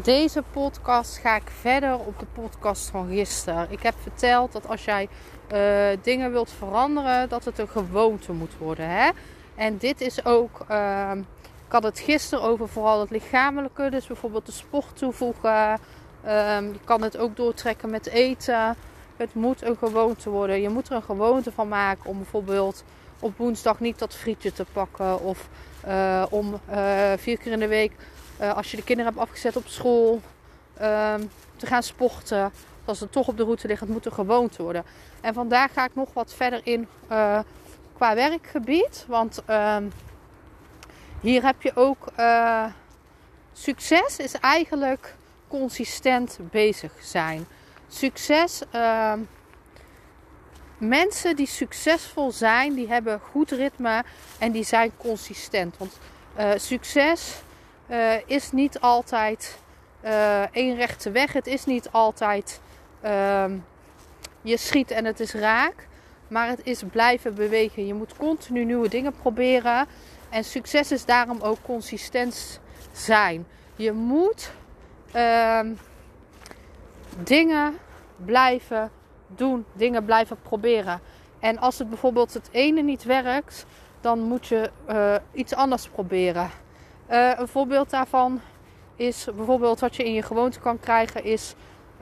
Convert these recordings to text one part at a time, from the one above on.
Deze podcast ga ik verder op de podcast van gisteren. Ik heb verteld dat als jij uh, dingen wilt veranderen, dat het een gewoonte moet worden. Hè? En dit is ook. Uh, ik had het gisteren over vooral het lichamelijke. Dus bijvoorbeeld de sport toevoegen. Um, je kan het ook doortrekken met eten. Het moet een gewoonte worden. Je moet er een gewoonte van maken om bijvoorbeeld op woensdag niet dat frietje te pakken. Of uh, om uh, vier keer in de week uh, als je de kinderen hebt afgezet op school, um, te gaan sporten. Als het toch op de route ligt, het moet een gewoonte worden. En vandaag ga ik nog wat verder in uh, qua werkgebied. Want um, hier heb je ook uh, succes is eigenlijk consistent bezig zijn. Succes. Uh, mensen die succesvol zijn, die hebben goed ritme en die zijn consistent. Want succes uh, is niet altijd uh, één rechte weg. Het is niet altijd uh, je schiet en het is raak. Maar het is blijven bewegen. Je moet continu nieuwe dingen proberen. En succes is daarom ook consistent zijn. Je moet ehm, dingen blijven doen, dingen blijven proberen. En als het bijvoorbeeld het ene niet werkt, dan moet je uh, iets anders proberen. Uh, een voorbeeld daarvan is bijvoorbeeld wat je in je gewoonte kan krijgen is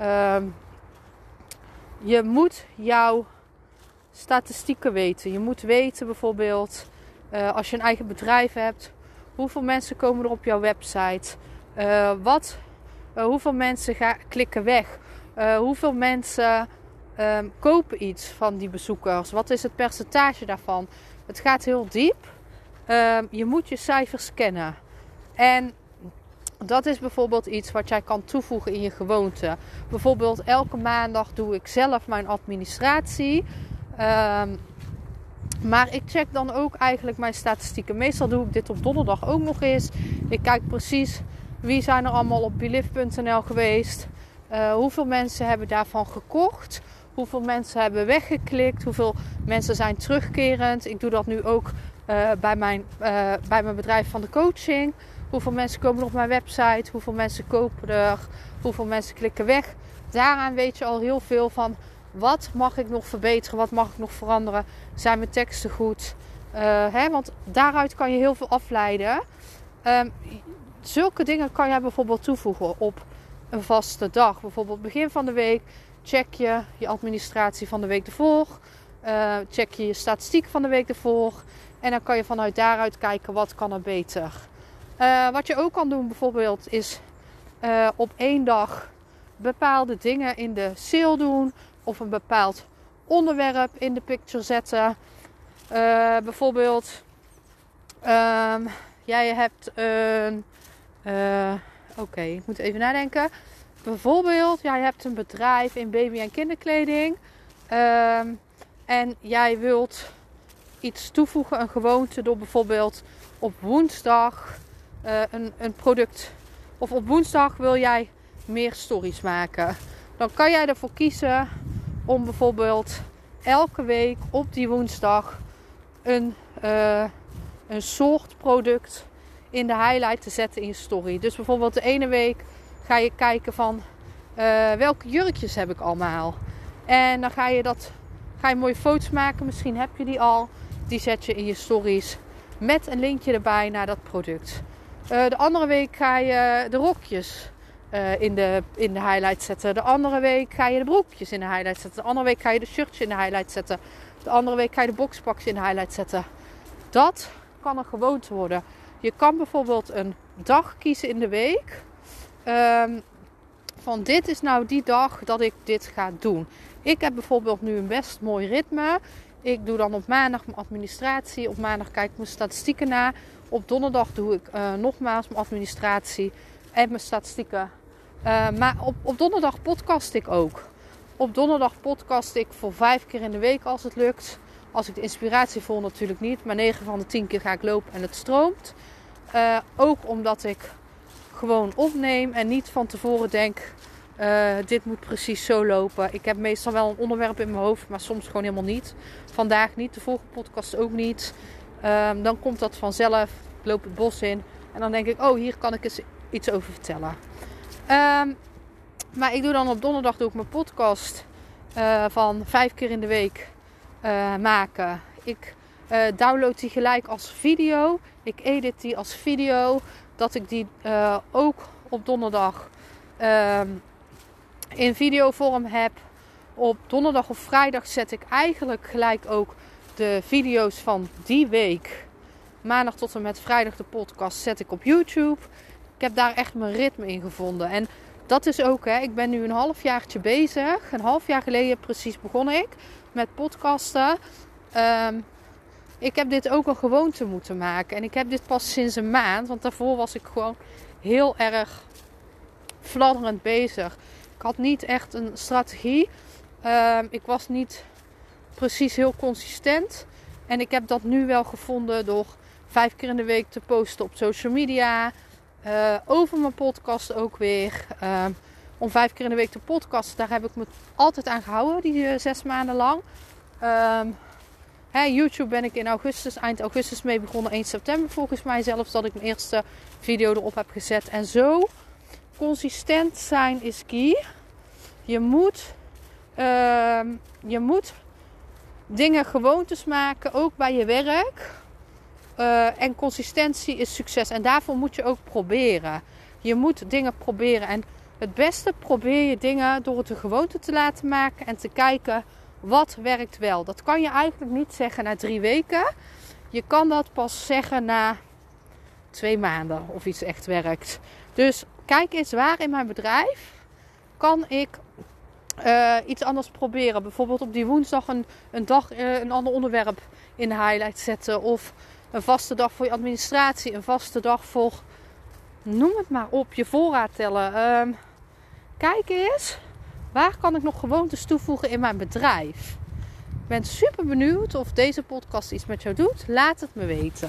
uh, je moet jouw statistieken weten. Je moet weten bijvoorbeeld uh, als je een eigen bedrijf hebt, hoeveel mensen komen er op jouw website, uh, wat, hoeveel mensen klikken weg, hoeveel mensen um, kopen iets van die bezoekers, wat is het percentage daarvan. Het gaat heel diep. Ehm, je moet je cijfers kennen. En dat is bijvoorbeeld iets wat jij kan toevoegen in je gewoonte. Bijvoorbeeld elke maandag doe ik zelf mijn administratie. Um, maar ik check dan ook eigenlijk mijn statistieken. Meestal doe ik dit op donderdag ook nog eens. Ik kijk precies wie zijn er allemaal op belief.nl geweest. Uh, hoeveel mensen hebben daarvan gekocht. Hoeveel mensen hebben weggeklikt. Hoeveel mensen zijn terugkerend. Ik doe dat nu ook uh, bij, mijn, uh, bij mijn bedrijf van de coaching. Hoeveel mensen komen op mijn website? Hoeveel mensen kopen er? Hoeveel mensen klikken weg? Daaraan weet je al heel veel van wat mag ik nog verbeteren? Wat mag ik nog veranderen? Zijn mijn teksten goed? Uh, hè? Want daaruit kan je heel veel afleiden. Um, zulke dingen kan jij bijvoorbeeld toevoegen op een vaste dag. Bijvoorbeeld begin van de week check je je administratie van de week ervoor. Uh, check je je statistiek van de week ervoor. En dan kan je vanuit daaruit kijken wat kan er beter. Uh, wat je ook kan doen bijvoorbeeld is uh, op één dag bepaalde dingen in de sale doen. Of een bepaald onderwerp in de picture zetten. Uh, bijvoorbeeld, um, jij hebt een. Oké, ik moet even nadenken. Bijvoorbeeld, jij hebt een bedrijf in baby- en kinderkleding. Um, en jij wilt iets toevoegen, een gewoonte, door bijvoorbeeld op woensdag uh, een, een product. Of op woensdag wil jij meer stories maken. Dan kan jij ervoor kiezen om bijvoorbeeld elke week op die woensdag een, uh, een soort product in de highlight te zetten in je story. Dus bijvoorbeeld de ene week ga je kijken van uh, welke jurkjes heb ik allemaal. En dan ga je dat ga je mooie foto's maken. Misschien heb je die al. Die zet je in je stories met een linkje erbij naar dat product. Uh, de andere week ga je de rokjes uh, in, de, in de highlight zetten. De andere week ga je de broekjes in de highlight zetten. De andere week ga je de shirtjes in de highlight zetten. De andere week ga je de boxpaks in de highlight zetten. Dat kan een gewoonte worden. Je kan bijvoorbeeld een dag kiezen in de week. Um, van dit is nou die dag dat ik dit ga doen. Ik heb bijvoorbeeld nu een best mooi ritme. Ik doe dan op maandag mijn administratie. Op maandag kijk ik mijn statistieken na. Op donderdag doe ik uh, nogmaals mijn administratie en mijn statistieken. Uh, maar op, op donderdag podcast ik ook. Op donderdag podcast ik voor vijf keer in de week als het lukt. Als ik de inspiratie voel natuurlijk niet. Maar 9 van de 10 keer ga ik lopen en het stroomt. Uh, ook omdat ik gewoon opneem en niet van tevoren denk... Dit moet precies zo lopen. Ik heb meestal wel een onderwerp in mijn hoofd, maar soms gewoon helemaal niet. Vandaag niet, de volgende podcast ook niet. Um, dan komt dat vanzelf. Ik loop het bos in en dan denk ik, oh, hier kan ik eens iets over vertellen. Um, maar ik doe dan op donderdag doe ik mijn podcast uh, van vijf keer in de week uh, maken. Ik uh, download die gelijk als video. Ik edit die als video. Dat ik die ook op donderdag um, in videovorm heb. Op donderdag of vrijdag zet ik eigenlijk gelijk ook de video's van die week. Maandag tot en met vrijdag de podcast zet ik op YouTube. Ik heb daar echt mijn ritme in gevonden. En dat is ook, hè, ik ben nu een halfjaartje bezig. Een half jaar geleden precies begon ik met podcasten. Um, ik heb dit ook een gewoonte moeten maken. En ik heb dit pas sinds een maand. Want daarvoor was ik gewoon heel erg fladderend bezig. Ik had niet echt een strategie. Um, ik was niet precies heel consistent. En ik heb dat nu wel gevonden door vijf keer in de week te posten op social media. Uh, over mijn podcast ook weer. Uh, om vijf keer in de week te podcasten. Daar heb ik me altijd aan gehouden, die uh, zes maanden lang. Hè, YouTube ben ik in augustus, eind augustus mee begonnen. 1 september volgens mij zelfs dat ik mijn eerste video erop heb gezet. En zo consistent zijn is key. Je moet, ehm, je moet dingen gewoontes maken, ook bij je werk. Uh, en consistentie is succes. En daarvoor moet je ook proberen. Je moet dingen proberen. En het beste probeer je dingen door het een gewoonte te laten maken en te kijken wat werkt wel. Dat kan je eigenlijk niet zeggen na drie weken. Je kan dat pas zeggen na twee maanden of iets echt werkt. Dus kijk eens waar in mijn bedrijf kan ik uh, iets anders proberen. Bijvoorbeeld op die woensdag een, een dag uh, een ander onderwerp in de highlight zetten. Of een vaste dag voor je administratie. Een vaste dag voor, noem het maar op, je voorraad tellen. Um, kijk eens, waar kan ik nog gewoontes toevoegen in mijn bedrijf? Ik ben super benieuwd of deze podcast iets met jou doet. Laat het me weten.